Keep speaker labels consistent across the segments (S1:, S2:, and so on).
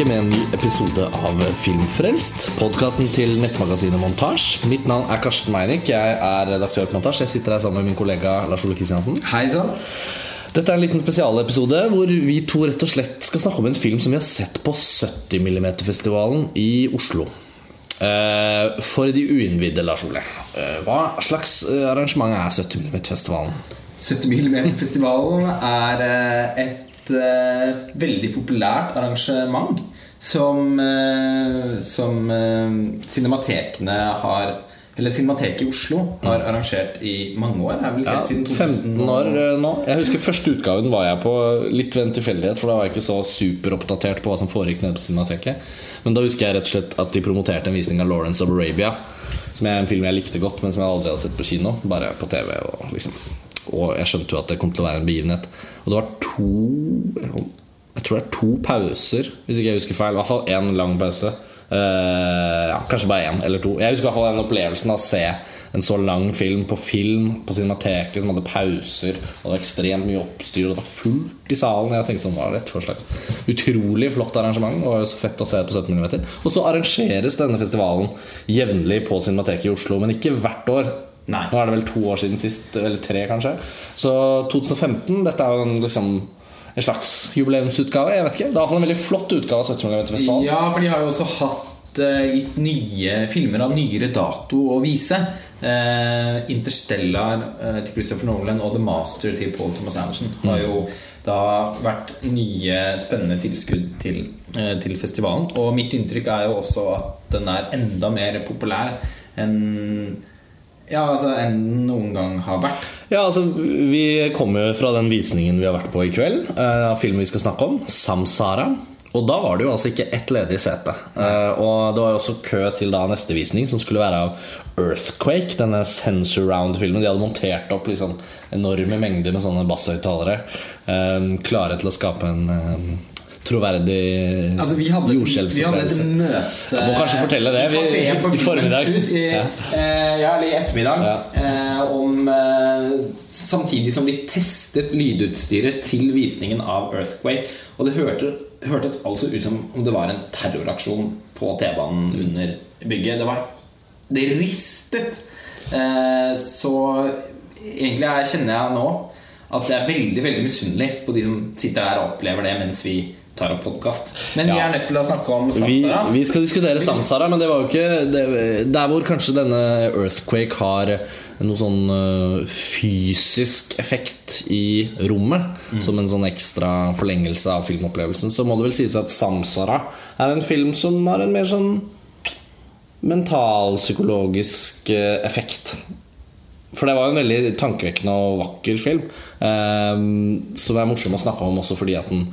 S1: tilbake med en ny episode av Filmfrelst. Podkasten til nettmagasinet Montasj. Mitt navn er Karsten Meinick. Jeg er redaktør på Montasj. Jeg sitter her sammen med min kollega Lars Ole Kristiansen.
S2: Hei sann.
S1: Dette er en liten spesialepisode hvor vi to rett og slett skal snakke om en film som vi har sett på 70 mm-festivalen i Oslo. Eh, For de uinnvidde, Lars Ole. eh, Hva slags eh, arrangement er 70 mm-festivalen?
S2: 70 mm-festivalen er eh, et uh, veldig populært arrangement som, uh, som uh, cinematekene har Eller Cinemateket i Oslo har arrangert i mange år. Er vel
S1: Ja,
S2: siden
S1: 15 år nå. Jeg husker Første utgaven var jeg på litt ved en tilfeldighet, for da var jeg ikke så superoppdatert på hva som foregikk nede på Cinemateket. Men da husker jeg rett og slett at de promoterte en visning av Lawrence of Arabia. Som er en film jeg likte godt, men som jeg aldri hadde sett på kino. Bare på TV. Og, liksom. og jeg skjønte jo at det kom til å være en begivenhet. Og det var to Jeg tror det er to pauser, hvis ikke jeg husker feil. I hvert fall én lang pause. Uh, ja, kanskje bare én eller to. Jeg husker i hvert fall den opplevelsen av å se en så lang film på film på Cinemateket som hadde pauser. Og ekstremt mye oppstyr, og det var fullt i salen. Jeg tenkte sånn, var det for slags Utrolig flott arrangement. Jo så fett å se på 17 mm. Og så arrangeres denne festivalen jevnlig på Cinemateket i Oslo, men ikke hvert år.
S2: Nei.
S1: Nå er det vel to år siden sist, eller tre kanskje. Så 2015, dette er jo en, liksom en slags jubileumsutgave. Jeg vet ikke, Det er iallfall en veldig flott utgave av 70 mm-festivalen.
S2: Ja, for de har jo også hatt eh, litt nye filmer av nyere dato å vise. Eh, Interstellar eh, til Christopher Nolan og The Master til Paul Thomas Anderson har jo da vært nye spennende tilskudd til, eh, til festivalen. Og mitt inntrykk er jo også at den er enda mer populær enn ja, altså, enn noen gang har vært.
S1: Ja, altså Vi kommer jo fra den visningen vi har vært på i kveld, eh, av filmen vi skal snakke om, 'Samsara'. Og da var det jo altså ikke ett ledig sete. Uh, og det var jo også kø til da neste visning, som skulle være av 'Earthquake', denne Sensor Round-filmen. De hadde montert opp liksom enorme mengder med sånne basshøyttalere. Uh, klare til å skape en eh, troverdig
S2: Altså, vi hadde, vi hadde et møte
S1: Jeg må kanskje fortelle det.
S2: i kafeen på
S1: i formiddag.
S2: I,
S1: Ja.
S2: eh, ja, eller i ettermiddag.
S1: Ja.
S2: Eh, om, eh, samtidig som vi testet lydutstyret til visningen av Earthquake. Og det hørte, altså ut som om det var en terroraksjon på T-banen under bygget. Det var Det ristet. Eh, så egentlig er, kjenner jeg nå at jeg er veldig veldig misunnelig på de som sitter der og opplever det mens vi tar opp podkast. Men vi
S1: Ja.
S2: er nødt til å snakke om Samsara.
S1: vi skal diskutere Samsara, men det var jo ikke det, Der hvor kanskje denne Earthquake har noe sånn øh, fysisk effekt i rommet, som en sånn ekstra forlengelse av filmopplevelsen, så må det vel sies at Samsara er en film som har en mer sånn mentalpsykologisk øh, effekt. For det var jo en veldig tankevekkende og vakker film. Eh, som er morsom å snakke om også fordi at den,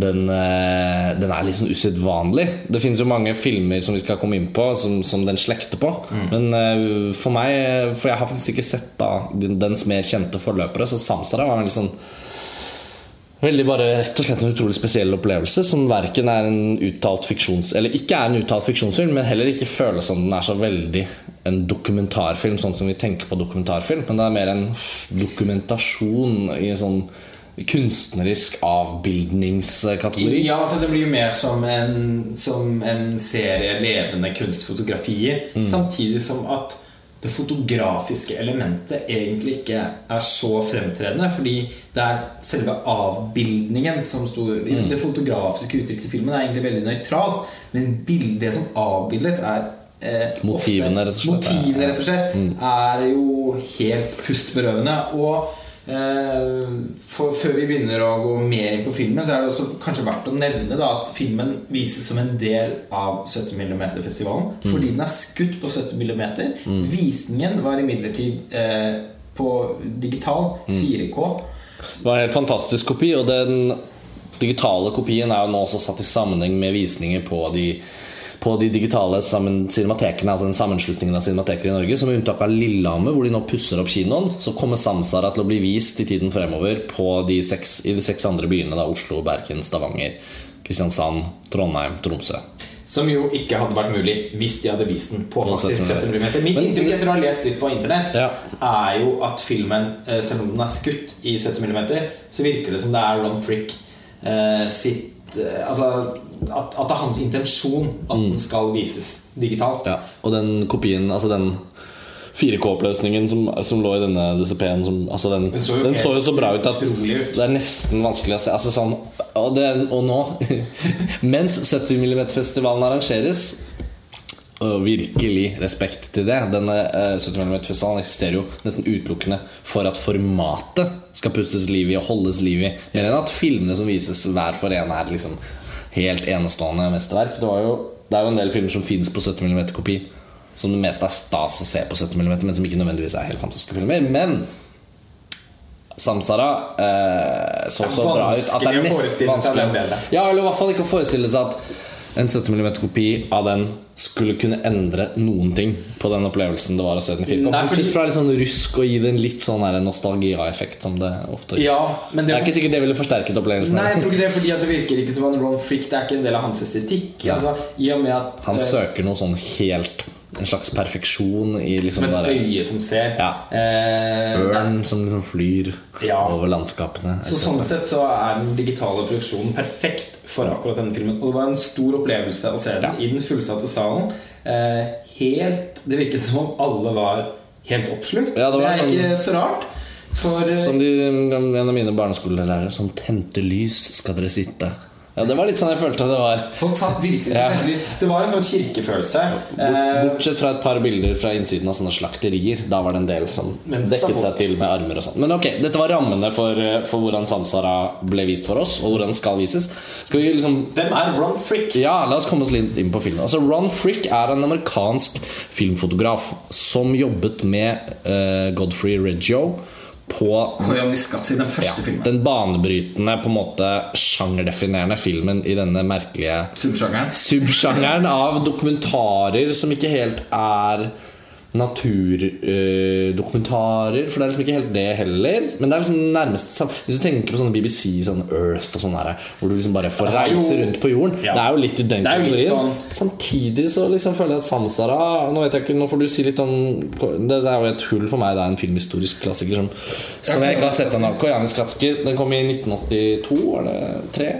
S1: den, eh, den er litt sånn usedvanlig. Det finnes jo mange filmer som vi skal komme inn på, som, som den slekter på. Men eh, for meg, for jeg har faktisk ikke sett da dens mer kjente forløpere, så Samsara var en litt sånn Veldig bare rett og slett en utrolig spesiell opplevelse som verken er en uttalt fiksjons... Eller ikke er en uttalt fiksjonsfilm, men heller ikke føles som den er så veldig en dokumentarfilm, sånn som vi tenker på dokumentarfilm. Men det er mer en dokumentasjon i en sånn kunstnerisk avbildningskategori.
S2: Ja, altså Det blir jo mer som en, som en serie levende kunstfotografier. Samtidig som at det fotografiske elementet egentlig ikke er så fremtredende. Fordi det er selve avbildningen som står Det fotografiske uttrykket i filmen er egentlig veldig nøytralt. Men bildet som avbildet, er eh,
S1: Motivene,
S2: ofte-
S1: rett og slett.
S2: Motivene, rett og slett, er jo helt pustberøvende. Og for, før vi begynner å gå mer inn på filmen, så er det også kanskje verdt å nevne da, at filmen vises som en del av 70 mm-festivalen. Fordi den er skutt på 70 mm. Visningen var imidlertid eh, på digital 4K.
S1: Det var en helt fantastisk kopi, og den digitale kopien er jo nå også satt i sammenheng med visninger på de, på de digitale sammen, cinematekene, altså den sammenslutningen av cinemateker i Norge. Som med unntak av Lillehammer, hvor de nå pusser opp kinoen, så kommer Samsara til å bli vist i tiden fremover på de seks, i de seks andre byene. Da, Oslo, Bergen, Stavanger, Kristiansand, Trondheim, Tromsø.
S2: Som jo ikke hadde vært mulig hvis de hadde vist den på faktisk
S1: 70
S2: 70 mm. Mitt inntrykk etter å ha lest litt på internett,
S1: Ja.
S2: er jo at filmen, eh, selv om den er skutt i 70 mm, så virker det som det er Ron Frick eh, sitt Altså at, at det er hans intensjon at den skal vises digitalt.
S1: Ja, og den kopien, altså den 4K-oppløsningen som, som lå i denne DCP-en altså den,
S2: Den så jo
S1: Den så jo så bra ut at det er nesten vanskelig å se. Altså sånn, og, det, og nå, mens 70 mm-festivalen arrangeres og virkelig respekt til det. Denne eh, 70 mm-festivalen eksisterer jo nesten utelukkende for at formatet skal pustes liv i og holdes liv i. Mer enn at filmene som vises hver for en, er liksom helt enestående mesterverk. Det, jo, det er jo en del filmer som finnes på 70 mm-kopi, som det meste er stas å se på 70 mm, men som ikke nødvendigvis er helt fantastiske filmer. Men Samsara eh, så så bra ut at det er nesten vanskelig. Ja, eller i hvert fall ikke å forestille seg at en 70 mm-kopi av den skulle kunne endre noen ting på den opplevelsen det var å se den i 4K.
S2: Nei, fordi-
S1: Bortsett fra litt sånn rusk og gi det en litt sånn nostalgiaeffekt som det ofte gjør.
S2: Ja, men
S1: Det
S2: det
S1: er ikke sikkert det ville forsterket opplevelsen.
S2: Nei, jeg tror ikke det er fordi at det virker ikke som en Ron Frick. Det er ikke en del av hans estetikk. Altså, I og med at
S1: Han
S2: eh,
S1: søker noe sånn helt En slags perfeksjon i liksom
S2: Som et øye som ser.
S1: Ja.
S2: Eh,
S1: ørn som liksom flyr
S2: Ja.
S1: over landskapene.
S2: så sånn sett så er den digitale produksjonen perfekt for akkurat denne filmen. Og det var en stor opplevelse å se den i den fullsatte salen. Eh, helt Det virket som om alle var helt oppslukt.
S1: Ja, det var
S2: er
S1: sånn-
S2: ikke så rart. For eh,
S1: Som de, en av mine barneskolelærere Som tente lys skal dere sitte. Ja, Det var litt sånn jeg følte det var.
S2: folk satt virkelig som
S1: Ja.
S2: Det var en sånn kirkefølelse. Eh,
S1: Bortsett fra et par bilder fra innsiden av sånne slakterier. Da var det en del som
S2: Men
S1: dekket seg til med armer og sånn. Men ok, dette var rammene for, for hvordan Samsara ble vist for oss, og hvordan den skal vises. Skal vi liksom
S2: Hvem er Ron Frick?
S1: ja, la oss komme oss litt inn på filmen. Altså, Ron Frick er en amerikansk filmfotograf som jobbet med uh, Godfrey Reggio på
S2: den
S1: ja, den banebrytende, på en måte sjangerdefinerende filmen i denne merkelige
S2: Subsjangeren.
S1: subsjangeren av dokumentarer som ikke helt er naturdokumentarer. for det er liksom ikke helt det heller. Men det er liksom nærmest Hvis du tenker på sånne BBC, sånn Earth og sånn der, hvor du liksom bare får reise rundt på jorden.
S2: Ja.
S1: Det er jo litt i den
S2: kategorien.
S1: kategorien. Samtidig så liksom føler jeg at Samsara Nå vet jeg ikke, nå får du si litt om Det, det er jo et hull for meg. Det er en filmhistorisk klassiker som, som jeg ikke har sett ennå. Kojanis Katski. Den kom i 1982, var det tre?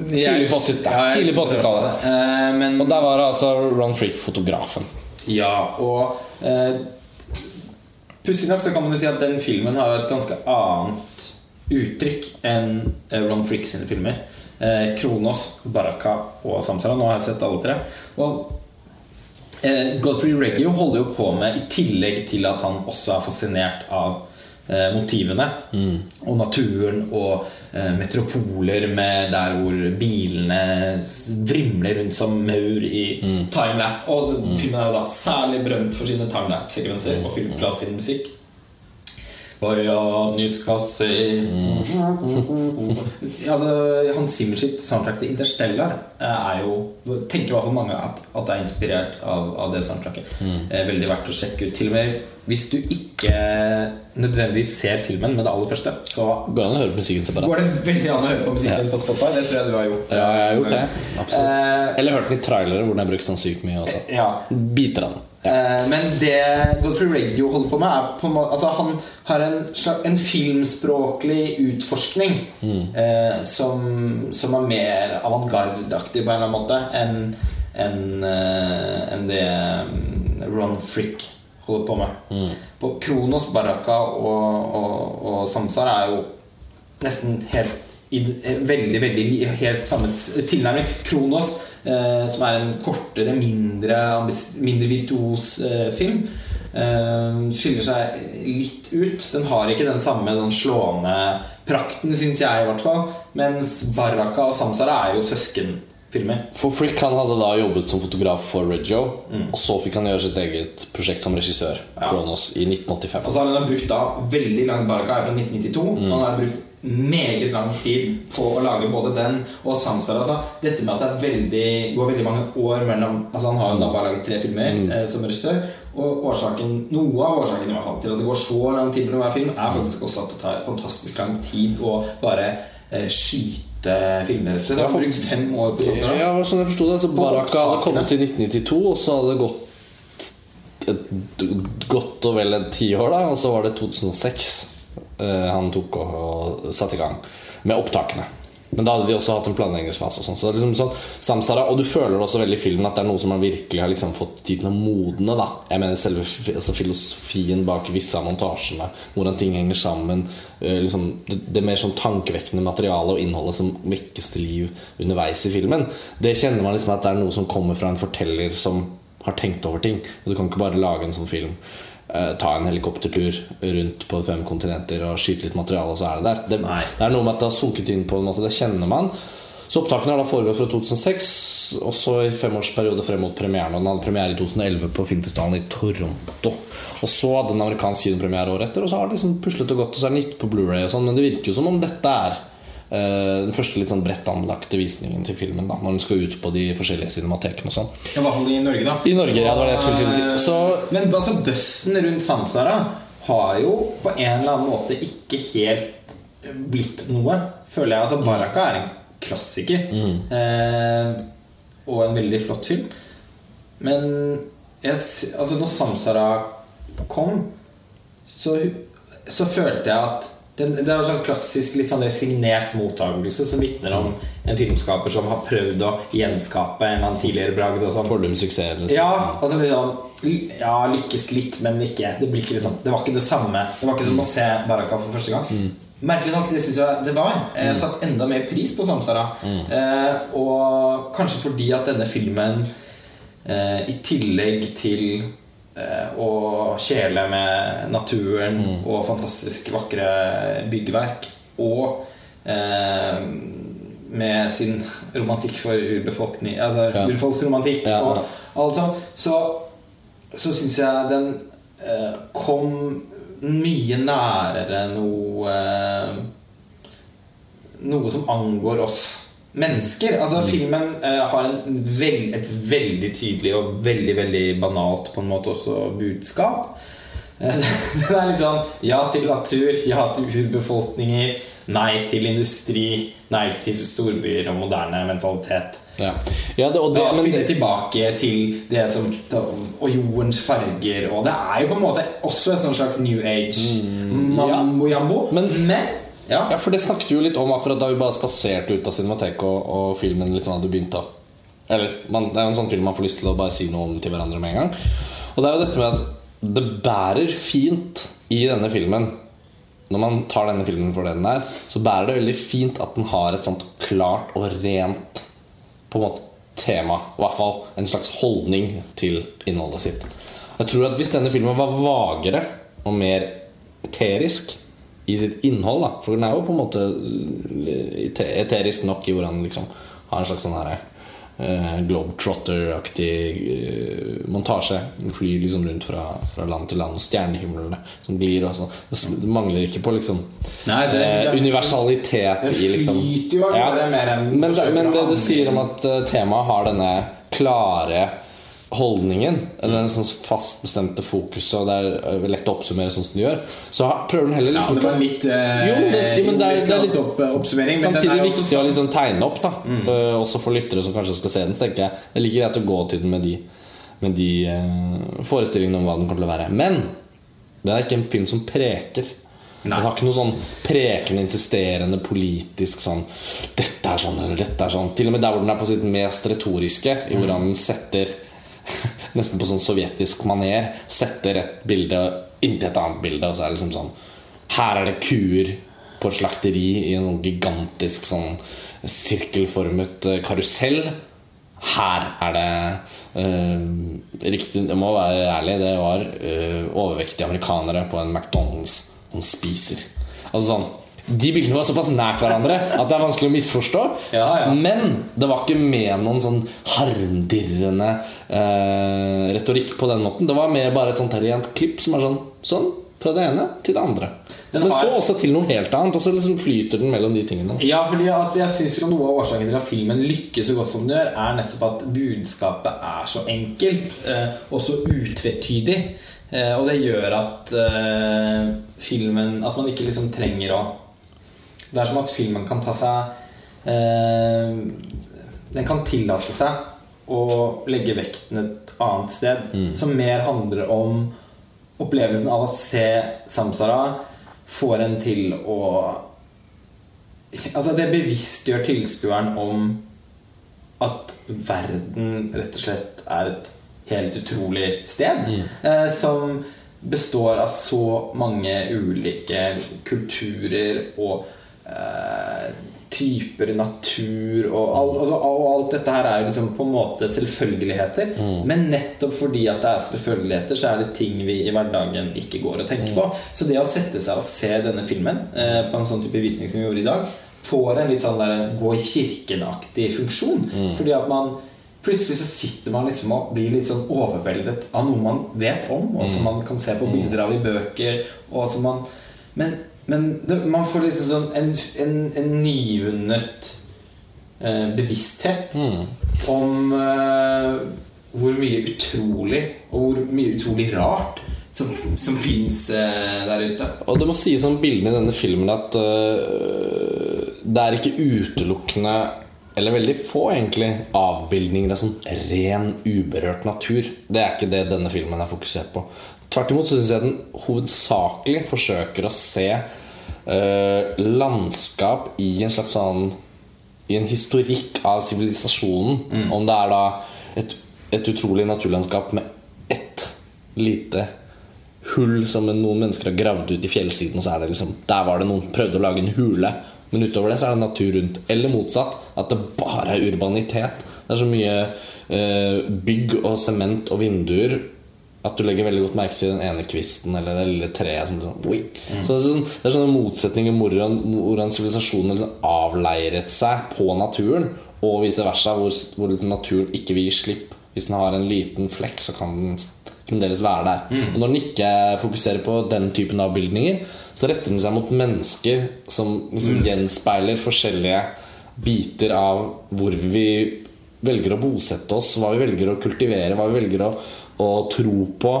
S1: Tidlig på 80
S2: Ja,
S1: 80-tallet.
S2: det. Eh, men
S1: Og der var det altså Ron Frick, fotografen.
S2: Ja, og eh, Pussig nok så kan man jo si at den filmen har jo et ganske annet uttrykk enn eh, Ron Frick sine filmer. Eh, Kronos, Baraka og Samsara. Nå har jeg sett alle tre. Og eh, Godfrey Reggio holder jo på med, i tillegg til at han også er fascinert av eh, motivene og naturen og eh, metropoler med der hvor bilene vrimler rundt som maur i timelap. Og mm. filmen er da særlig berømt for sine timelap-sekvenser og film fra sin musikk. Nyskasse altså, Hans Zimmer sitt soundtrack til Interstellar eh, er jo Tenker i hvert fall mange at, at det er inspirert av, av det soundtracket. Eh, Veldig verdt å sjekke ut. Til og med hvis du ikke nødvendigvis ser filmen med det aller første, så
S1: Går an å høre på musikken separat.
S2: går det veldig an å høre på musikken på Spotify. Det tror jeg du har gjort.
S1: Ja, jeg har gjort det. Absolutt.
S2: Eh,
S1: Eller hørt den i trailere hvor den er brukt sånn sykt mye også.
S2: ja.
S1: Biter av den.
S2: Eh, Men det Godfrey Reggio holder på med, er på en måte Altså Han har en, en filmspråklig utforskning eh, som, som er mer avantgardeaktig på en eller annen måte enn en, en det mm, Ron Frick holder på med. På Kronos, Baraka og, og, og Samsar er jo nesten helt eh, veldig, veldig helt samme tilnærming. Kronos, eh, som er en kortere, mindre, mindre virtuos eh, film, eh, skiller seg litt ut. Den har ikke den samme sånn slående prakten, syns jeg i hvert fall. Mens Baraka og Samsara er jo søskenfilmer.
S1: For Frick han hadde da jobbet som fotograf for Reggio, og så fikk han gjøre sitt eget prosjekt som regissør, Kronos, i 1985.
S2: Altså Han har brukt da veldig lang Baraka er fra 1992.
S1: Mm.
S2: Han har brukt meget lang tid på å lage både den og Samsara. Altså, dette med at det veldig, går veldig mange år mellom Altså Han har jo da bare laget tre filmer
S1: Mm.
S2: eh, som regissør. Og årsaken, noe av årsaken i hvert fall til at det går så lang tid mellom hver film, er faktisk også at det tar fantastisk lang tid å bare eh, skyte filmer. rett og. Det har brukt fem år på sånt.
S1: Ja, sånn jeg forsto det, så
S2: På
S1: Baraka hadde kommet til 1992, og så hadde det gått et, godt og vel et tiår, da, og så var det 2006 eh, han tok og, og satte i gang med opptakene. Men da hadde de også hatt en planleggingsfase. Og sånn. Så liksom sånn, Samsara, og du føler også veldig i filmen at det er noe som man virkelig har liksom fått tid til å modne. da Jeg mener selve altså filosofien bak visse av montasjene. Hvordan ting henger sammen. eh, liksom, det, det mer sånn tankevekkende materialet og innholdet som vekkes til liv underveis i filmen. Det kjenner man liksom at det er noe som kommer fra en forteller som har tenkt over ting. Du kan ikke bare lage en sånn film ta en helikoptertur rundt på fem kontinenter og skyte litt materiale, og så er det der. Det, det er noe med at det har sunket inn på en måte, det kjenner man. Så opptakene har da foregått fra 2006, og så i femårsperiode frem mot premieren. Og den hadde premiere i 2011 på filmfestivalen i Toronto. Og så hadde den amerikansk kinopremiere året etter, og så har det liksom puslet og gått, og så er den gitt på Blu-ray og sånn, men det virker jo som om dette er eh, den første litt sånn bredt anlagte visningen til filmen, da når den skal ut på de forskjellige cinematekene og sånn.
S2: I hvert fall i Norge, da.
S1: I Norge, ja, det var det jeg skulle si. Så
S2: Men altså, bøssen rundt Samsara har jo på en eller annen måte ikke helt blitt noe, føler jeg. Altså, Baraka er en klassiker. Eh, og en veldig flott film. Men jeg, altså, når Samsara kom, så, så følte jeg at det er en sånn klassisk litt sånn resignert mottakelse som vitner om en filmskaper som har prøvd å gjenskape en eller annen tidligere bragd. og sånn
S1: fordum suksess. Liksom.
S2: ja, altså liksom Ja, lykkes litt, men ikke Det blir ikke liksom Det var ikke det samme. Det var ikke som å se Baraka for første gang. Merkelig nok, det syns jeg det var. Jeg satte enda mer pris på Samsara. Eh, og kanskje fordi at denne filmen, eh, i tillegg til eh, å kjele med naturen og fantastisk vakre byggverk, og eh, med sin romantikk for urbefolkning Altså
S1: Ja.
S2: urfolksromantikk
S1: Ja, ja.
S2: og alt sånt, så, så syns jeg den eh, kom mye nærere noe eh, Noe som angår oss mennesker. Altså Filmen uh, har en vel, et veldig tydelig og veldig veldig banalt på en måte også budskap. Uh, Det er litt sånn ja til natur, ja til urbefolkninger, nei til industri, nei til storbyer og moderne mentalitet.
S1: Ja. Ja, det, og det, men
S2: spille
S1: det,
S2: tilbake til det som Og jordens farger Og det er jo på en måte også et sånn slags New Age mambo-jambo.
S1: Men-
S2: Men ja.
S1: ja, for det snakket vi jo litt om akkurat da vi bare spaserte ut av cinemateket og, og filmen litt sånn hadde begynt da Eller man, det er jo en sånn film man får lyst til å bare si noe om til hverandre med en gang. Og det er jo dette med at det bærer fint i denne filmen når man tar denne filmen for det den er, så bærer det veldig fint at den har et sånt klart og rent på en måte tema. I hvert fall en slags holdning til innholdet sitt. Jeg tror at Hvis denne filmen var vagere og mer eterisk i sitt innhold da, For den er jo på en måte eh, eterisk nok i hvordan den liksom har en slags sånn her eh, Globetrotter-aktig eh, montasje. Den flyr liksom rundt fra, fra land til land, og stjernehimlene som glir. Og sånn. det, det mangler ikke på liksom
S2: Nei, det-
S1: eh, universalitet
S2: Det
S1: i liksom
S2: jo ja. enn
S1: men, det, men det du sier om at temaet har denne klare holdningen, eller den sånn fast bestemte fokuset, og det er eh, lett å oppsummere sånn som du gjør, så prøver den heller
S2: Ja,
S1: liksom
S2: det var litt eh,
S1: Jo, det- men det er- det er litt-
S2: opp, oppsummering. men den
S1: Samtidig
S2: er
S1: viktig
S2: også
S1: å
S2: sånn-
S1: liksom tegne opp, da. Eh, også for lyttere som kanskje skal se den. Så tenker jeg Det er like greit å gå til den med de, med de uh, forestillingene om hva den kommer til å være. Men det er ikke en film som preker.
S2: Nei.
S1: Den har ikke noe sånn prekende, insisterende politisk sånn 'Dette er sånn', eller 'dette er sånn'. Til og med der hvor den er på sitt mest retoriske, i hvordan den setter Nesten på sånn sovjetisk maner setter et bilde inntil et annet bilde, og så er det liksom sånn Her er det kuer på et slakteri i en sånn gigantisk sånn sirkelformet eh, karusell. Her er det eh, Riktig, Jeg må være ærlig, det var eh, overvektige amerikanere på en McDonald's som spiser. Altså sånn De bildene var såpass nært hverandre at det er vanskelig å misforstå.
S2: Ja, ja.
S1: Men det var ikke med noen sånn harmdirrende eh, retorikk på den måten. Det var mer bare et sånt rent klipp som er sånn Sånn. Fra det ene til det andre.
S2: Den
S1: Men
S2: har-
S1: så også til noe helt annet. Og så liksom flyter den mellom de tingene.
S2: Ja, fordi at jeg synes jo Noe av årsaken til at filmen lykkes så godt som den gjør, er nettopp at budskapet er så enkelt eh, og så utvetydig. Eh, og det gjør at eh, filmen At man ikke liksom trenger å Det er som at filmen kan ta seg eh, Den kan tillate seg å legge vekten et annet sted, som mer handler om opplevelsen av å se Samsara får en til å Altså, det bevisstgjør tilskueren om at verden rett og slett er et helt utrolig sted. Eh, som består av så mange ulike kulturer og eh, typer natur og, all, altså, og alt dette her er liksom på en måte selvfølgeligheter. Men nettopp fordi at det er selvfølgeligheter, så er det ting vi i hverdagen ikke går og tenker på. Så det å sette seg og se denne filmen eh, på en sånn type visning som vi gjorde i dag, får en litt sånn der gå i kirken-aktig funksjon. Fordi at man Plutselig så sitter man liksom og blir litt sånn overveldet av noe man vet om, og som man kan se på bilder av i bøker. Og som man, men men det, man får liksom sånn en, en, en nyvunnet eh, bevissthet om eh, hvor mye utrolig og hvor mye utrolig rart som, som fins eh, der ute.
S1: Og det må sies om bildene i denne filmen at øh, det er ikke utelukkende eller veldig få egentlig avbildninger av sånn ren, uberørt natur. Det er ikke det denne filmen er fokusert på. Tvert imot syns jeg den hovedsakelig forsøker å se øh, landskap i en slags sånn I en historikk av sivilisasjonen. Om det er da et, et utrolig naturlandskap med ett lite hull som noen mennesker har gravd ut i fjellsiden, og så er det liksom Der var det noen prøvde å lage en hule. Men utover det så er det natur rundt. Eller motsatt. At det bare er urbanitet. Det er så mye eh, bygg og sement og vinduer at du legger veldig godt merke til den ene kvisten eller det lille treet. Som sånn, oi. Så det er, sånn, det er sånne motsetninger hvor hvordan hvordan sivilisasjonen liksom avleiret seg på naturen, og vice versa, hvor, hvor naturen ikke vil gi slipp. Hvis den har en liten flekk, så kan den fremdeles være der. Og når den ikke fokuserer på den typen avbildninger, så retter den seg mot mennesker som liksom gjenspeiler forskjellige biter av hvor vi velger å bosette oss, hva vi velger å kultivere, hva vi velger å, å tro på.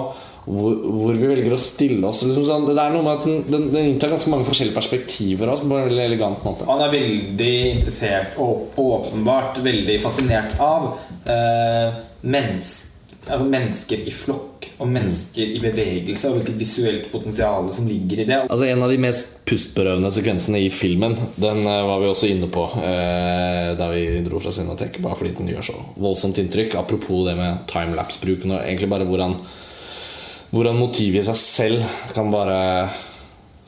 S1: Hvor, hvor vi velger å stille oss. Liksom sånn, det er noe med at den, den, den inntar ganske mange forskjellige perspektiver også, på en veldig elegant måte.
S2: Han er veldig interessert og åpenbart veldig fascinert av eh, menns, altså mennesker i flokk og mennesker i bevegelse, og hvilket visuelt potensial som ligger i det.
S1: Altså En av de mest pustberøvende sekvensene i filmen Den eh, var vi også inne på eh, da vi dro fra Cinemateket. Bare fordi den gjør så voldsomt inntrykk. Apropos det med timelapse-bruken. Og egentlig bare hvordan, hvordan motivet i seg selv kan bare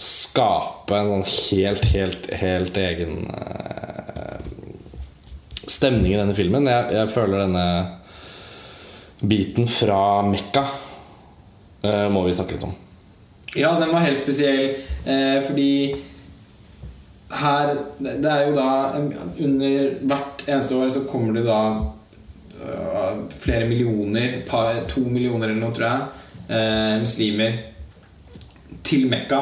S1: skape en sånn helt, helt, helt egen eh, stemning i denne filmen. Jeg, jeg føler denne biten fra Mekka eh, må vi snakke litt om.
S2: Ja, den var helt spesiell eh, fordi her Det er jo da Under hvert eneste år så kommer det da uh, flere millioner, par, to millioner eller noe, tror jeg, eh, muslimer til Mekka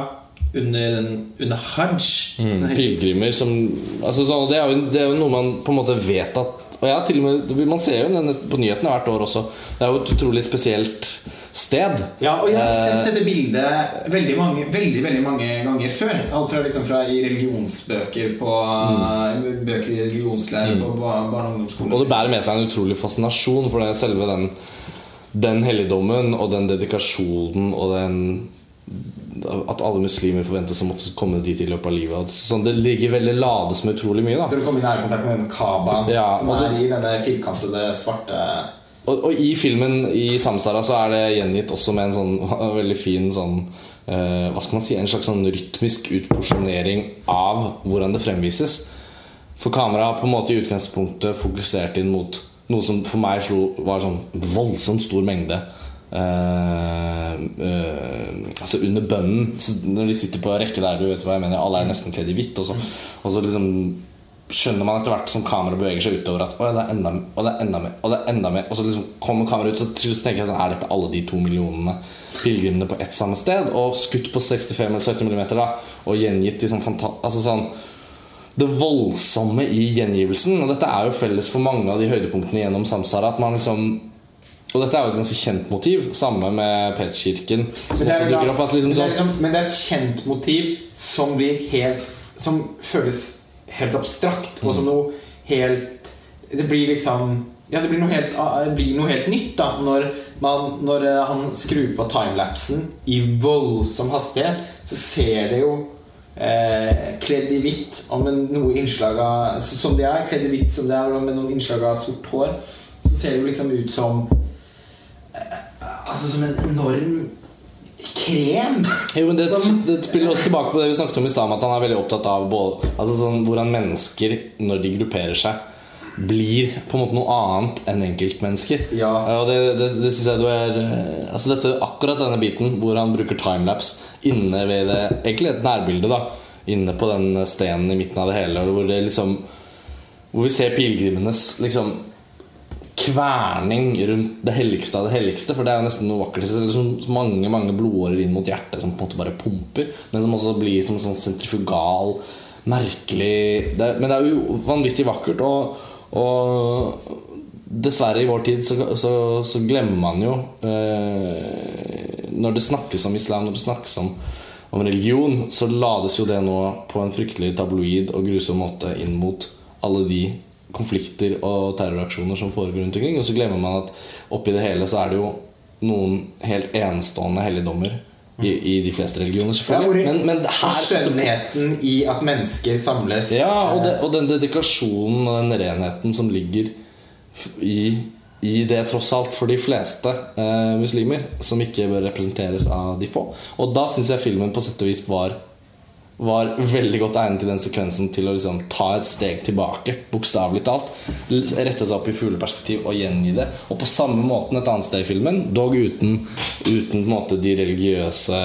S2: under, under hajj. Mm,
S1: Pilegrimer som altså, så, det, er jo, det er jo noe man på en måte vet at Og ja, til og med, Man ser jo den på nyhetene hvert år også. Det er jo et utrolig spesielt sted.
S2: Ja, og jeg har
S1: Eh,
S2: sett dette bildet veldig mange, veldig, veldig mange ganger før. Alt fra, liksom fra i religionsbøker på Bøker i religionslære på barne- og ungdomsskolen.
S1: Og det bærer med seg en utrolig fascinasjon for det selve den, den helligdommen og den dedikasjonen og den At alle muslimer forventes å måtte komme dit i løpet av livet. Sånn, det ligger veldig lades med utrolig mye. da
S2: å komme i nærkontakt med den kabaen
S1: Ja,
S2: som er i denne firkantede, svarte
S1: Og, og i filmen i Samsara så er det gjengitt også med en sånn veldig fin sånn eh, Hva skal man si En slags sånn rytmisk utporsjonering av hvordan det fremvises. For kameraet på en måte i utgangspunktet fokusert inn mot noe som for meg slo var sånn voldsomt stor mengde. Eh, uh, altså under bønnen. Når de sitter på rekke der, du vet hva jeg mener, alle er nesten kledd i hvitt. Og så, og så liksom skjønner man etter hvert som kameraet beveger seg utover at det er enda, og det er enda mer, og det er enda mer. Og så liksom kommer kameraet ut, så til slutt tenker jeg sånn, er dette alle de to millionene pilegrimene på ett samme sted? Og skutt på 65 eller 70 mm da, og gjengitt i sånn fantastisk Altså sånn det voldsomme i gjengivelsen. Og dette er jo felles for mange av de høydepunktene gjennom Samsara. At man liksom Og dette er jo et ganske kjent motiv. Samme med Petkirken.
S2: Men det er
S1: opp. Liksom
S2: men det
S1: sånn
S2: liksom, men det er et kjent motiv som blir helt Som føles helt abstrakt, og som noe helt Det blir liksom ja, det blir noe helt, blir noe helt nytt da når, man, når eh, han skrur på timelapsen i voldsom hastighet. Så ser det jo eh, kledd i hvitt og med noe innslag av Som det er, kledd i hvitt som det er, og med noen innslag av sort hår, så ser det jo liksom ut som Altså som en enorm krem.
S1: Jo, men det, det spiller også tilbake på det vi snakket om i stad, at han er veldig opptatt av både, altså sånn, hvordan mennesker, når de grupperer seg, blir på en måte noe annet enn enkeltmennesker.
S2: Ja.
S1: og det, det, det synes jeg du er eh, Altså dette, Akkurat denne biten hvor han bruker timelapse inne ved det Egentlig et nærbilde, da. Inne på den stenen i midten av det hele, hvor det liksom Hvor vi ser pilegrimenes liksom kverning rundt det helligste av det helligste. For det er jo nesten noe vakkert. Liksom mange mange blodårer inn mot hjertet som på en måte bare pumper. Men som også blir som sånn sentrifugal, merkelig det, Men det er jo vanvittig vakkert. Og, og dessverre, i vår tid så, så, så glemmer man jo eh, Når det snakkes om islam, når det snakkes om om religion, så lades jo det nå på en fryktelig tabloid og grusom måte inn mot alle de konflikter og terroraksjoner som foregår rundt omkring. Og så glemmer man at oppi det hele så er det jo noen helt enestående helligdommer i, i de fleste religioner, selvfølgelig. Men, men det her
S2: skjønnheten i at mennesker samles
S1: ja, og, det,
S2: eh,
S1: og den dedikasjonen og den renheten som ligger i, i det, tross alt, for de fleste eh, muslimer, som ikke bør representeres av de få. Og da syns jeg filmen på sett og vis var var veldig godt egnet i den sekvensen til å liksom ta et steg tilbake, bokstavelig talt. Rette seg opp i fugleperspektiv og gjengi det. Og på samme måten et annet sted i filmen, dog uten, uten måte de religiøse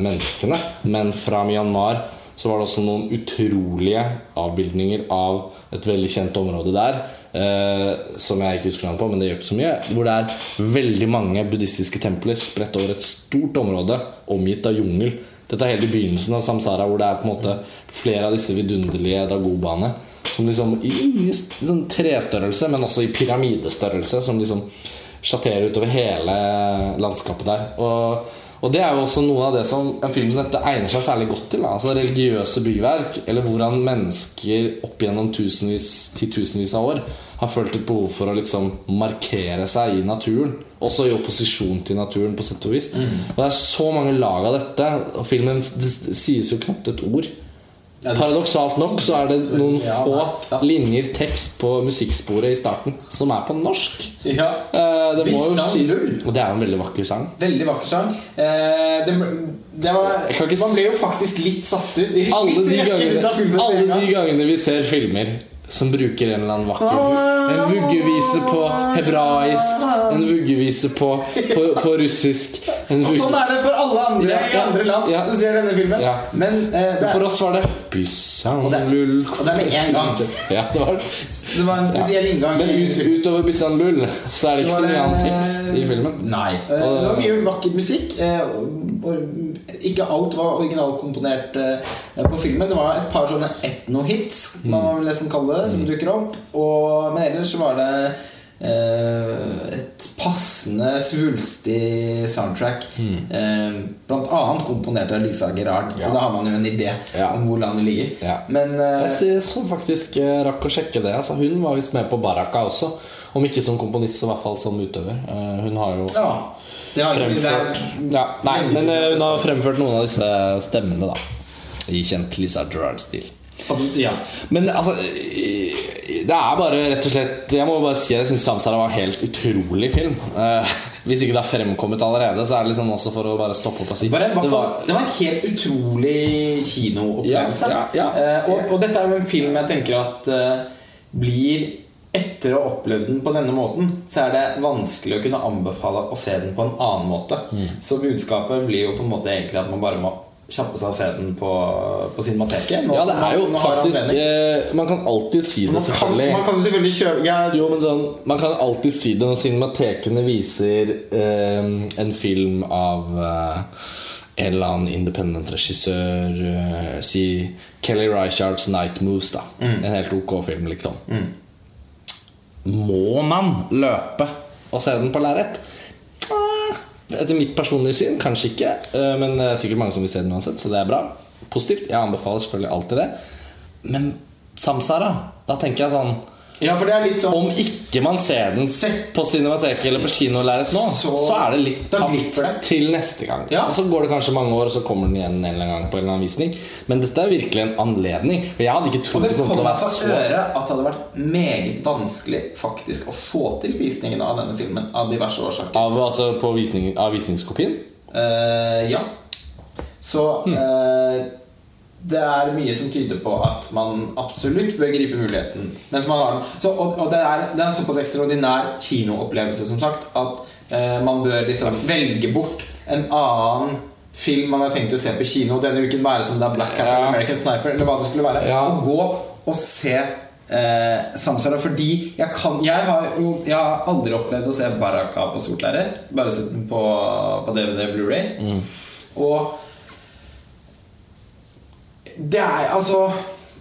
S1: menneskene, men fra Myanmar, så var det også noen utrolige avbildninger av et veldig kjent område der. Uh, som jeg ikke husker navnet på, men det gjør ikke så mye. Hvor det er veldig mange buddhistiske templer spredt over et stort område, omgitt av jungel. Dette er helt i begynnelsen av Samsara, hvor det er på en måte flere av disse vidunderlige dagobaene. Som liksom i sånn trestørrelse, men også i pyramidestørrelse. Som liksom sjatterer utover hele landskapet der. Og, og det er jo også noe av det som en film som dette egner seg særlig godt til. Da. Altså Religiøse byverk, eller hvordan mennesker opp gjennom tusenvis, titusenvis av år har følt et behov for å liksom markere seg i naturen. Også i opposisjon til naturen, på sett og vis. Og det er så mange lag av dette. Og filmen det, sies jo knapt et ord.
S2: Ja,
S1: Paradoksalt nok så er det noen
S2: Ja,
S1: få
S2: ja.
S1: linjer tekst på musikksporet i starten som er på norsk.
S2: Ja.
S1: Eh, det
S2: Vi
S1: må jo
S2: sang
S1: sies. Og det er jo en veldig vakker sang.
S2: Veldig vakker sang. Eh, det, det var, man ble jo faktisk litt satt ut. Litt
S1: Alle de, gangene,
S2: ut
S1: alle de gangene vi ser filmer som bruker en eller annen vakker En vuggevise på hebraisk, en vuggevise på, på, på russisk en
S2: Og sånn er det for alle andre
S1: Ja,
S2: i andre land
S1: ja.
S2: som ser denne filmen.
S1: Ja.
S2: Men eh, det,
S1: For
S2: er,
S1: oss var det Byssan
S2: Og det-
S1: lull
S2: og det er med én gang.
S1: Ja, det var det.
S2: var en spesiell inngang.
S1: Men ut, utover Byssan lull så er det ikke så
S2: så
S1: mye annen tekst i filmen.
S2: Nei. Eh, Det var mye vakker musikk. eh, og- Ikke alt var originalkomponert eh, på filmen. Det var et par sånne etno-hits, man må nesten kalle det, som dukker opp. Og, men ellers var det eh, et passende svulstig soundtrack.
S1: Mm.
S2: Eh, blant annet komponert av Lisa Gerard. Så da har man jo en idé
S1: Ja.
S2: om hvor landet ligger.
S1: Ja.
S2: Men eh,
S1: Jeg så faktisk eh, rakk å sjekke det. Altså, hun var visst med på Baraka også. Om ikke som komponist, så i hvert fall som utøver. Eh, hun har jo
S2: ja. Det har
S1: fremført ja, Nei, men eh, hun har fremført noen av disse stemmene, da. I kjent Lisa Gerrard-stil.
S2: Ja.
S1: Men altså Det er bare rett og slett Jeg må bare si Jeg syns Samsara var en helt utrolig film. Uh, hvis ikke det har fremkommet allerede, så er det liksom også for å bare stoppe opp og si
S2: Det var, en,
S1: det var,
S2: det var en helt utrolig kinoopplevelse.
S1: Ja, ja.
S2: Eh, og, og dette er jo en film jeg tenker at uh, blir Etter å ha opplevd den på denne måten, så er det vanskelig å kunne anbefale å se den på en annen måte.
S1: Mm.
S2: Så budskapet blir jo på en måte egentlig at man bare må kjappe seg og se den på, på Cinemateket.
S1: Ja, det er jo
S2: man-
S1: faktisk eh, Man kan alltid si det,
S2: man, kan,
S1: selvfølgelig.
S2: man kan jo selvfølgelig kjøpe ja.
S1: Jo, men sånn, Man kan alltid si det når cinematekene viser eh, en film av eh, en eller annen independent regissør eh, Si Kelly Reichards 'Night Moves'. da En helt ok film, liksom. Må man løpe og se den på lerret? Etter mitt personlige syn kanskje ikke. eh, Men det er sikkert mange som vil se den uansett, så det er bra. Positivt. Jeg anbefaler selvfølgelig alltid det. Men Samsara, da tenker jeg sånn
S2: Ja, for det er litt sånn
S1: Om ikke man ser den
S2: Sett-
S1: på Cinemateket eller på kinolerret nå, så,
S2: Så-
S1: er det litt tapt til neste gang.
S2: Ja.
S1: Og så går det kanskje mange år, og så kommer den igjen en eller annen gang på en eller annen visning. Men dette er virkelig en anledning. Og jeg hadde ikke trodd
S2: det
S1: kom til å være så
S2: høre at det hadde vært meget vanskelig faktisk å få til visningen av denne filmen av diverse årsaker.
S1: Av, altså, på visning, av visningskopien?
S2: Uh, ja. Så eh, det er mye som tyder på at man absolutt bør gripe muligheten. Så, og og det, er, det er en såpass ekstraordinær kinoopplevelse som sagt at eh, man bør liksom velge bort en annen film man har tenkt å se på kino denne uken, være som det er Black Hat
S1: Ja.
S2: eller American Sniper, eller hva det skulle være.
S1: Ja.
S2: Og gå og se eh, Samsara, fordi jeg kan Jeg har jo Jeg har aldri opplevd å se Baraka på stort lerret. Bare sett den på, på DVD Blu-ray. Og det er altså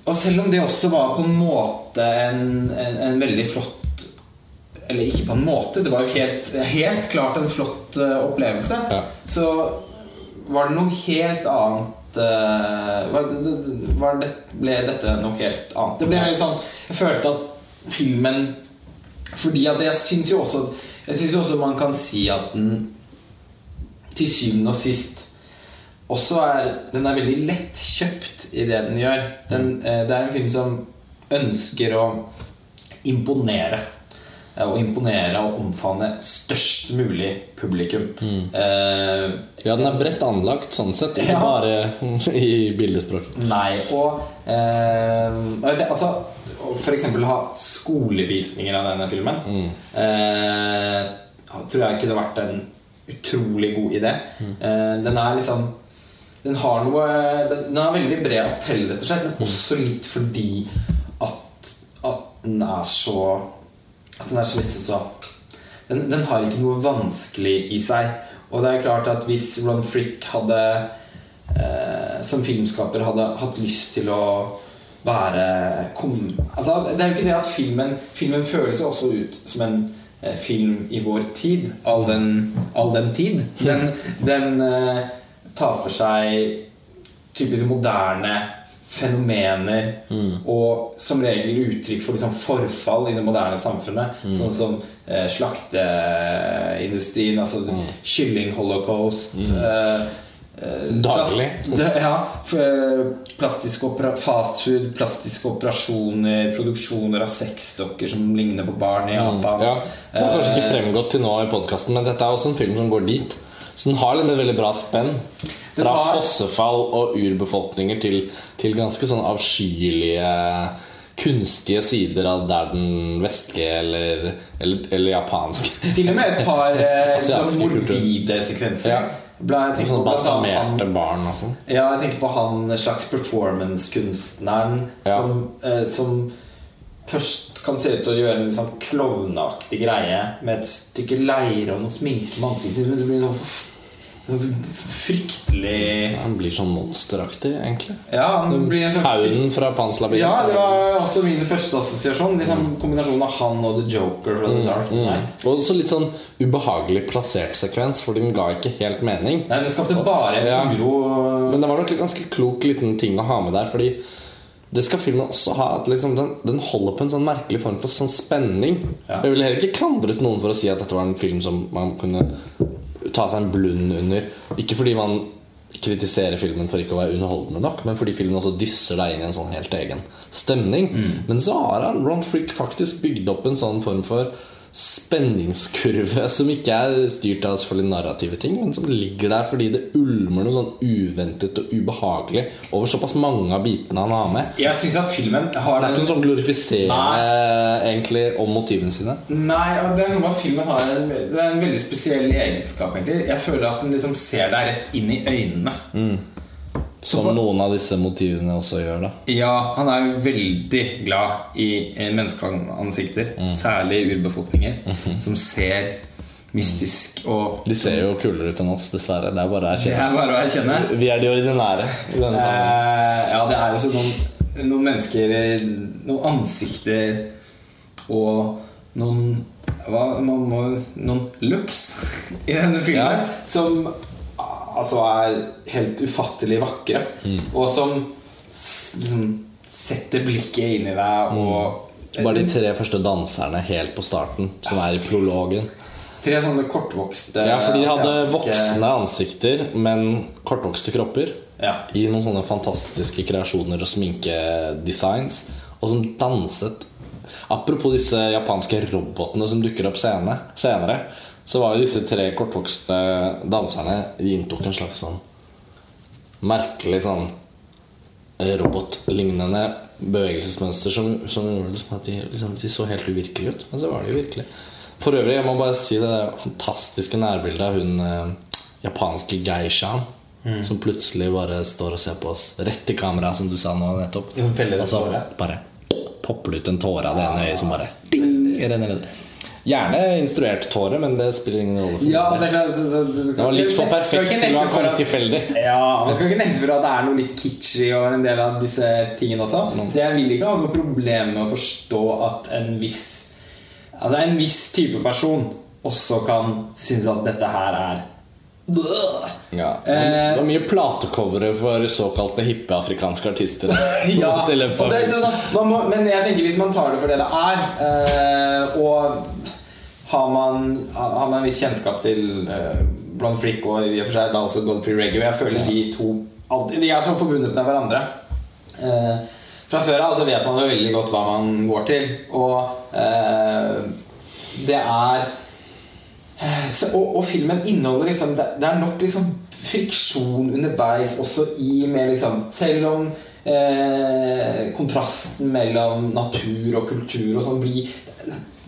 S2: Og selv om det også var på en måte en, en, en veldig flott Eller ikke på en måte, det var jo helt, helt klart en flott uh, opplevelse.
S1: Ja.
S2: Så var det noe helt annet uh, var, var det, Ble dette noe helt annet? Det ble helt sånn Jeg følte at filmen Fordi at jeg syns jo også Jeg syns jo også man kan si at den til syvende og sist også er Den er veldig lettkjøpt i det den gjør. Den, eh, det er en film som ønsker å imponere. Eh, Å imponere og omfavne størst mulig publikum. Eh,
S1: Ja, den er bredt anlagt sånn sett, ikke
S2: Ja.
S1: bare i bildespråk.
S2: Nei, og eh, det, Altså eksempel ha skolevisninger av denne filmen eh, Tror jeg kunne vært en utrolig god idé eh, Den er liksom Den har noe Den, har veldig bred appell rett og slett Men også litt fordi At, at den er så At den er så litt så den, den har ikke noe vanskelig i seg Og det er klart at hvis Ron Frick hadde eh, som filmskaper hadde hatt lyst til å være kom, altså, Det er jo ikke det at filmen Filmen føles jo også ut som en eh, film i vår tid. All den, all den tid. Den, den eh, tar for seg typisk moderne fenomener og som regel uttrykk for liksom forfall i det moderne samfunnet. Sånn som eh, slakteindustrien, altså kylling-holocaust. eh, eh,
S1: Daglig.
S2: plast- ja, eh, plastisk opera, fastfood, plastiske operasjoner, produksjoner av sexdokker som ligner på barn i Japan.
S1: Ja, Det har kanskje ikke
S2: Eh,
S1: fremgått til nå i podkasten, men dette er også en film som går dit. Så den har liksom et veldig bra spenn. Fra
S2: har-
S1: fossefall og urbefolkninger til, til ganske sånn avskyelige kunstige sider av der den vestlige eller, eller, eller japanske
S2: Til og med et par eh, sånn morbide sekvenser.
S1: Ja.
S2: Blant- jeg på blant han-
S1: balsamerte barn og sånn.
S2: Ja, jeg tenker på han slags performance-kunstneren
S1: Ja.
S2: som, eh, som først kan se ut til å gjøre en sånn klovneaktig greie med et stykke leire og noe sminke med ansiktet, men så blir det sånn sånn fryktelig
S1: Han blir sånn monsteraktig, egentlig.
S2: Ja, han blir en slags
S1: fra Pans labyrint.
S2: Ja, det var også min første assosiasjon. Liksom Kombinasjonen av han og The Joker fra The Dark Knight.
S1: Og også litt sånn ubehagelig plassert sekvens, fordi den ga ikke helt mening.
S2: Nei, Den skapte bare
S1: Ja.
S2: uro.
S1: Men det var nok en ganske klok liten ting å ha med der, fordi det skal filmen også ha. At liksom den, den holder på en sånn merkelig form for sånn spenning.
S2: Ja.
S1: Jeg ville heller ikke klandret noen for å si at dette var en film som man kunne ta seg en blund under. Ikke fordi man kritiserer filmen for ikke å være underholdende nok, men fordi filmen også dysser deg inn i en sånn helt egen stemning. Men så har Ron Frick faktisk bygd opp en sånn form for spenningskurve som ikke er styrt av selvfølgelig narrative ting, men som ligger der fordi det ulmer noe sånn uventet og ubehagelig over såpass mange av bitene han har med.
S2: Jeg synes at filmen har
S1: Det er ikke noe sånn glorifiserende egentlig om motivene sine.
S2: Nei, og det er noe med at filmen har en, en veldig spesiell egenskap. egentlig Jeg føler at den liksom ser deg rett inn i øynene.
S1: Som noen av disse motivene også gjør. da
S2: Ja, han er veldig glad i menneskeansikter. menneskeansikter. Særlig urbefolkninger, som ser mystisk og
S1: De ser jo kulere ut enn oss, dessverre. Det er bare å erkjenne.
S2: er bare å erkjenne.
S1: Vi er de ordinære i denne sammenhengen.
S2: Eh, ja, det er jo noen, noen mennesker eh, Noen ansikter og noen hva, man må, Noen looks i denne filmen
S1: Ja.
S2: som altså er helt ufattelig vakre. Og som liksom setter blikket inn i deg og
S1: Bare de tre første danserne helt på starten, som er i prologen.
S2: Tre sånne kortvokste
S1: Ja, for de hadde voksne ansikter, men kortvokste kropper.
S2: Ja.
S1: I noen sånne fantastiske kreasjoner og sminkedesigns. Og som danset Apropos disse japanske robotene som dukker opp senere. senere, så var jo disse tre kortvokste danserne De inntok en slags sånn merkelig sånn robotlignende bevegelsesmønster som, som gjorde liksom at de, liksom, de så helt uvirkelige ut. Men så var de jo virkelig. For øvrig, jeg må bare si det fantastiske nærbildet av hun eh, japanske geishaen. Som plutselig bare står og ser på oss rett i kamera, som du sa nå nettopp.
S2: Som feller
S1: Og så bare popper det ut en tåre av det ene øyet som bare ding, renner ned. Gjerne instruert tåre, men det spiller ingen rolle.
S2: Ja, det klart så, så, du
S1: det var litt for perfekt til å ha kommet tilfeldig.
S2: Ja, Man skal ikke nekte for at det er noe litt kitschy over en del av disse tingene også. Så jeg vil ikke ha noe problem med å forstå at en viss Altså en viss type person også kan synes at dette her er
S1: Ja, det var- mye platecovere for såkalte hippe afrikanske artister.
S2: Ja, er sånn, må, men jeg tenker hvis man tar det for det det er, eh, og har man, har man en viss kjennskap til uh, Blond Flick og i og for seg da også Godfrey Reggae Jeg føler de to alltid, De er så forbundet med hverandre. Uh, fra før av så vet man jo veldig godt hva man går til. Og uh, det er så, og, og filmen inneholder liksom Det, det er nok liksom friksjon underveis også i med liksom Selv om kontrasten mellom natur og kultur og sånn blir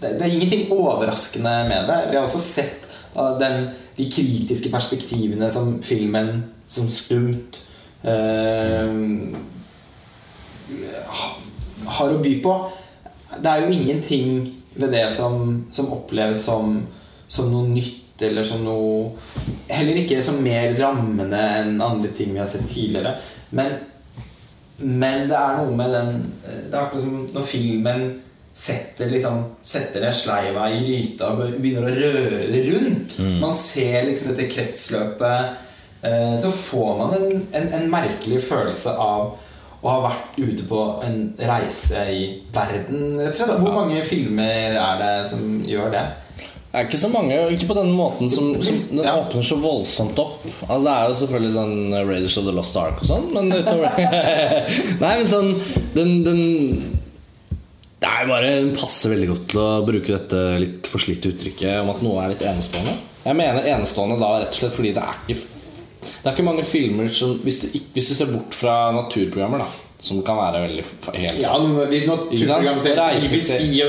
S2: det, det er ingenting overraskende med det. Vi har også sett uh, den, de kritiske perspektivene som filmen som stumt uh, har å by på. Det er jo ingenting ved det som, som oppleves som, som noe nytt eller som noe Heller ikke som mer rammende enn andre ting vi har sett tidligere. Men, men det er noe med den Det er akkurat som når filmen setter, liksom, setter ned sleiva i gryta og begynner å røre det rundt. Man ser liksom dette kretsløpet. Eh, så får man en, en, en merkelig følelse av å ha vært ute på en reise i verden, rett og slett. Hvor mange filmer er det som gjør det?
S1: Det er ikke så mange, ikke på den måten som, som Den
S2: Ja.
S1: åpner så voldsomt opp. Altså Det er jo selvfølgelig sånn Raiders of the Lost Ark og sånn, men utover Nei, men sånn Den, den Det er bare Den passer veldig godt til å bruke dette litt forslitte uttrykket om at noe er litt enestående. Jeg mener enestående da rett og slett fordi det er ikke Det er ikke mange filmer som Hvis du, hvis du ser bort fra naturprogrammer, da som kan være veldig helt
S2: Ja,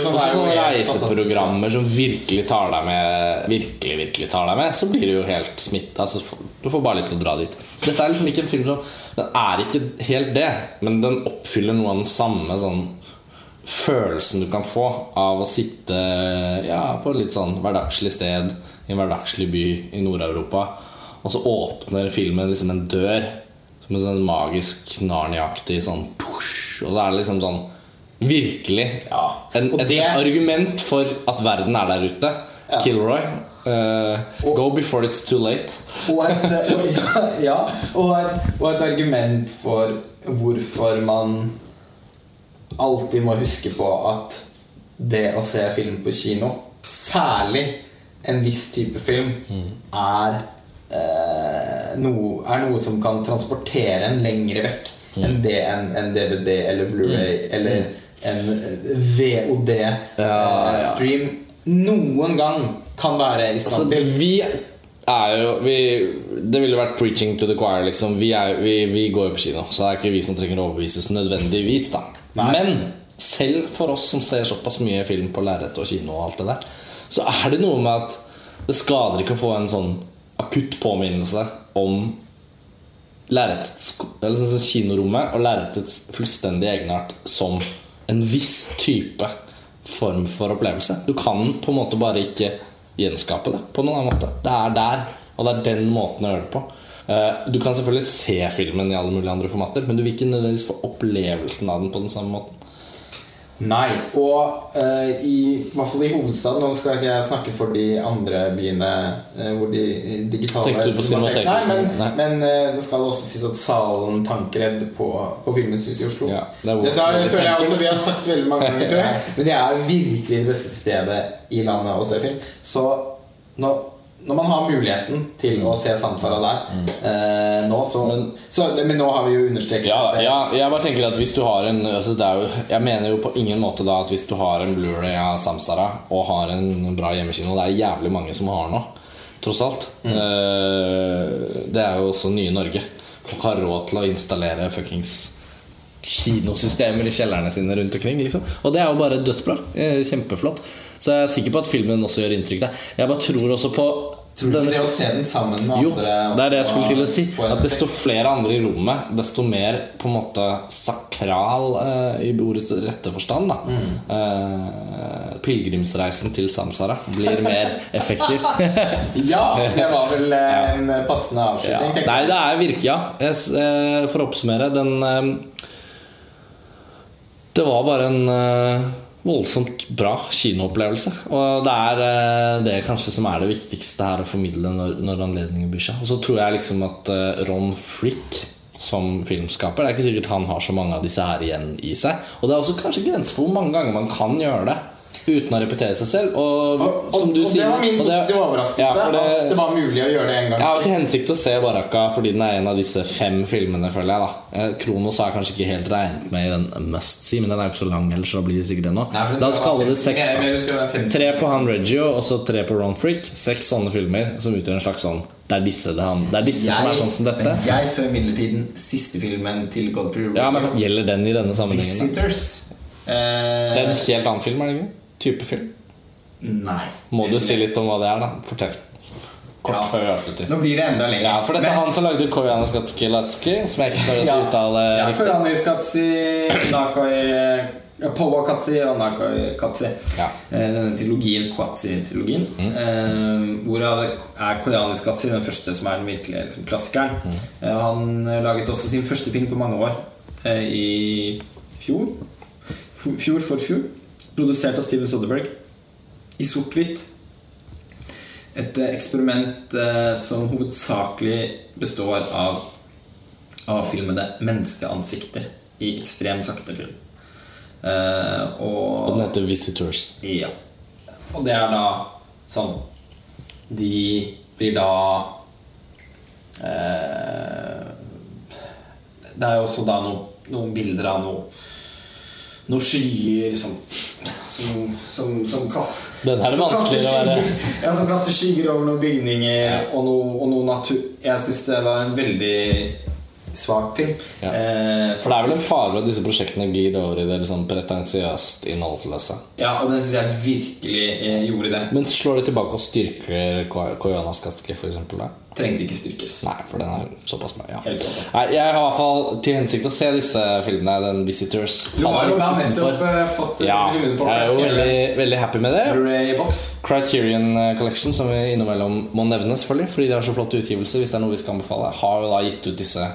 S2: sånn,
S1: sånne reiseprogrammer som virkelig tar deg med Virkelig, virkelig tar deg med, så blir du jo helt smitt altså, Du får bare lyst til å dra dit. Dette er liksom ikke en film som Den er ikke helt det, men den oppfyller noe av den samme sånn følelsen du kan få av å sitte ja, på et litt sånn hverdagslig sted i en hverdagslig by i Nord-Europa, og så åpner filmen liksom en dør som en sånn magisk Narnia-aktig sånn push, Og så er det liksom sånn Virkelig
S2: Ja,
S1: en,
S2: og
S1: et,
S2: det-
S1: argument for at verden er der ute.
S2: Ja.
S1: Kilroy. eh, go before it's too late.
S2: Og et, og, ja, og, et, og et argument for hvorfor man alltid må huske på at det å se film på kino, særlig en viss type film, er, eh, noe, er noe som kan transportere en lengre vekk enn det en, en DVD eller Blu-ray eller en VOD-stream noen gang kan være i
S1: Altså,
S2: stand til.
S1: vi er jo vi, Det ville vært preaching to the choir. Liksom. Vi, er, vi, vi går jo på kino, så det er ikke vi som trenger å overbevises nødvendigvis. da. Men selv for oss som ser såpass mye film på lerret og kino, og alt det der så er det noe med at det skader ikke å få en sånn akutt påminnelse om Eller sånn kinorommet og lerretets fullstendige egenart som en viss type form for opplevelse. Du kan på en måte bare ikke gjenskape det på noen annen måte. Det er der, og det er den måten å gjøre det på. Eh, Du kan selvfølgelig se filmen i alle mulige andre formater, men du vil ikke nødvendigvis få opplevelsen av den på den samme måten.
S2: Nei. Og uh, i, i hvert fall i hovedstaden Nå skal ikke jeg snakke for de andre byene uh, hvor de digitale
S1: Tenkte du på
S2: cinematek-
S1: Cinemateket?
S2: Nei, men,
S1: Nei.
S2: men uh, det skal også sies at salen Tankredd på, på Filmens Hus i Oslo
S1: Ja, det er hvor-
S2: Dette har- føler jeg også vi har sagt veldig mange ganger før, men det er virkelig det beste stedet i landet å se film. Så nå når man har muligheten til å se Samsara der eh, nå, så men, så men nå har vi jo understreket
S1: Ja, ja, jeg bare tenker at hvis du har en altså det jo, Jeg mener jo på ingen måte da at hvis du har en Blu-ray av Samsara og har en bra hjemmekino Det er jævlig mange som har nå, tross alt. Eh, det er jo også nye Norge. Folk har råd til å installere fuckings kinosystemer i kjellerne sine rundt omkring. Liksom. Og det er jo bare dødsbra. Eh, Kjempeflott. Så jeg er sikker på at filmen også gjør inntrykk der. Jeg bare tror også på
S2: Tror du ikke det å se den sammen med
S1: jo,
S2: andre
S1: det er det jeg skulle til å si. At desto flere andre i rommet, desto mer på en måte sakral uh, i ordets rette forstand. Da.
S2: Mm.
S1: Uh, pilegrimsreisen til Samsara blir mer effektiv.
S2: Ja, det var vel uh, en passende avslutning. Ja.
S1: Nei, det er virkelig Ja. Jeg, for å oppsummere den Det var bare en voldsomt bra kinoopplevelse. Og det er eh, det kanskje som er det viktigste her å formidle når, når anledningen byr seg. Og så tror jeg liksom at eh, Ron Frick som filmskaper Det er ikke sikkert han har så mange av disse her igjen i seg. Og det er også kanskje grenser for hvor mange ganger man kan gjøre det uten å repetere seg selv. Og,
S2: Og, og,
S1: som du
S2: og det var min positive overraskelse.
S1: Ja, det-
S2: At det var mulig å gjøre det en gang
S1: jeg har
S2: til.
S1: hensikt å se Baraka fordi den er en av disse fem filmene, føler jeg. da Kronos Kronos jeg kanskje ikke helt regnet med i den must see, men den er jo ikke så lang ellers så blir det sikkert det nå.
S2: Nei,
S1: La oss kalle det seks.
S2: Jeg
S1: Tre på han Reggio, og så tre på Ron Freak. Seks sånne filmer som utgjør en slags sånn Det er disse, det, han, det er disse som er sånn som dette.
S2: men jeg så imidlertid den siste filmen til Godfrey
S1: Ja, men Gjelder den i denne sammenhengen?
S2: Visitors. Eh,
S1: Det er en helt annen film, er det ikke? Type film.
S2: Nei.
S1: Må du si litt om hva det er, da? Fortell. Kort
S2: Ja.
S1: før vi avslutter.
S2: Nå blir det enda lenger.
S1: Ja, for dette er
S2: Men-
S1: han som lagde Koyanos Gatski Latski, som jeg ikke klarer å uttale
S2: Ja,
S1: riktig.
S2: Nakoi Powa Katsi og Nakoi Katsi.
S1: Ja.
S2: Eh, Denne trilogien, Kwatsi-trilogien. Eh, hvorav er koreanisk Katsi den første som er den virkelige liksom, klassikeren. Eh, han laget også sin første film på mange år. Eh, I fjor. Fjor for fjor. Produsert av Steven Soderberg. I sort-hvitt. Et eh, eksperiment eh, som hovedsakelig består av avfilmede menneskeansikter i ekstremt sakte film. Uh,
S1: Og
S2: og
S1: den heter Visitors.
S2: ja. Og det er da sånn De blir da uh, Det er jo også da noen, noen bilder av noe noen skyer som Som, som, som kaster
S1: Den er
S2: kaster
S1: vanskeligere å være-
S2: Ja, som kaster skygger over noen bygninger
S1: Ja.
S2: og, noe, og noe natur Jeg syns det var en veldig svak film.
S1: Ja.
S2: Eh,
S1: For det er vel en fare at disse prosjektene glir over i det liksom pretensiøst innholdsløse.
S2: Ja, og den syns jeg virkelig eh, gjorde det.
S1: Men slår det tilbake og styrker Ko- Koyanas Gatski, for eksempel? Da?
S2: Trengte ikke styrkes.
S1: Nei, for den er såpass mye. Ja. Nei, jeg har i hvert fall til hensikt å se disse filmene. Den Visitors.
S2: Du har jo nettopp eh, fått
S1: Ja,
S2: disse filmene på
S1: jeg er jo veldig, veldig happy med det. Criterion eh, Collection, som vi innimellom må nevne, selvfølgelig fordi de har så flott utgivelse, hvis det er noe vi skal anbefale, har jo da gitt ut disse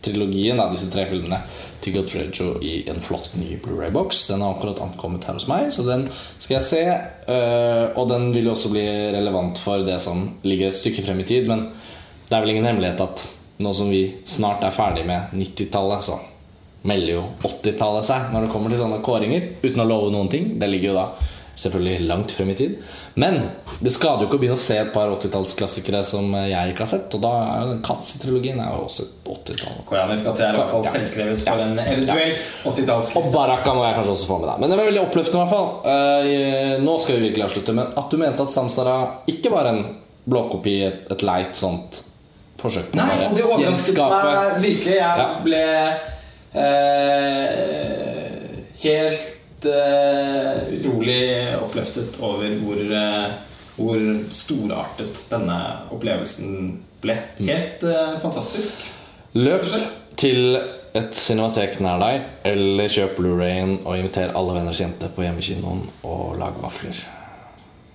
S1: Katzi-trilogien, da, disse tre filmene, til Godfrey Joe i en flott ny Blu-ray-boks. Den har akkurat ankommet her hos meg, så den skal jeg se. eh, og den vil jo også bli relevant for det som ligger et stykke frem i tid, men det er vel ingen hemmelighet at nå som vi snart er ferdig med 90-tallet, så melder jo 80-tallet seg når det kommer til sånne kåringer, uten å love noen ting. Det ligger jo da selvfølgelig langt frem i tid. Men det skader jo ikke å begynne å se et par 80-tallsklassikere som jeg ikke har sett. Og da er jo den Katzi-trilogien er jo også et 80-tall.
S2: Koyanis Katsi er i hvert fall
S1: Ja.
S2: selvskrevet for en eventuell 80-talls
S1: Og Baraka må jeg kanskje også få med deg. Men det var veldig oppløftende. i hvert fall Eh, Nå skal vi virkelig avslutte. Men at du mente at Samsara ikke var en blåkopi, et, et leit sånt forsøk på
S2: Nei, og det overrasket meg virkelig. Jeg ble eh, helt eh, utrolig oppløftet over hvor, uh, hvor storartet denne opplevelsen ble. Helt uh, fantastisk.
S1: Løp til et cinematek nær deg, eller kjøp Blu-rayen og inviter alle venners jente på hjemmekinoen og lag vafler.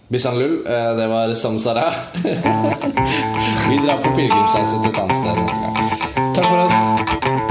S1: Bisan Lull, det var Samsara. Vi drar på pilegrimsreise til et annet sted neste gang. Takk for oss.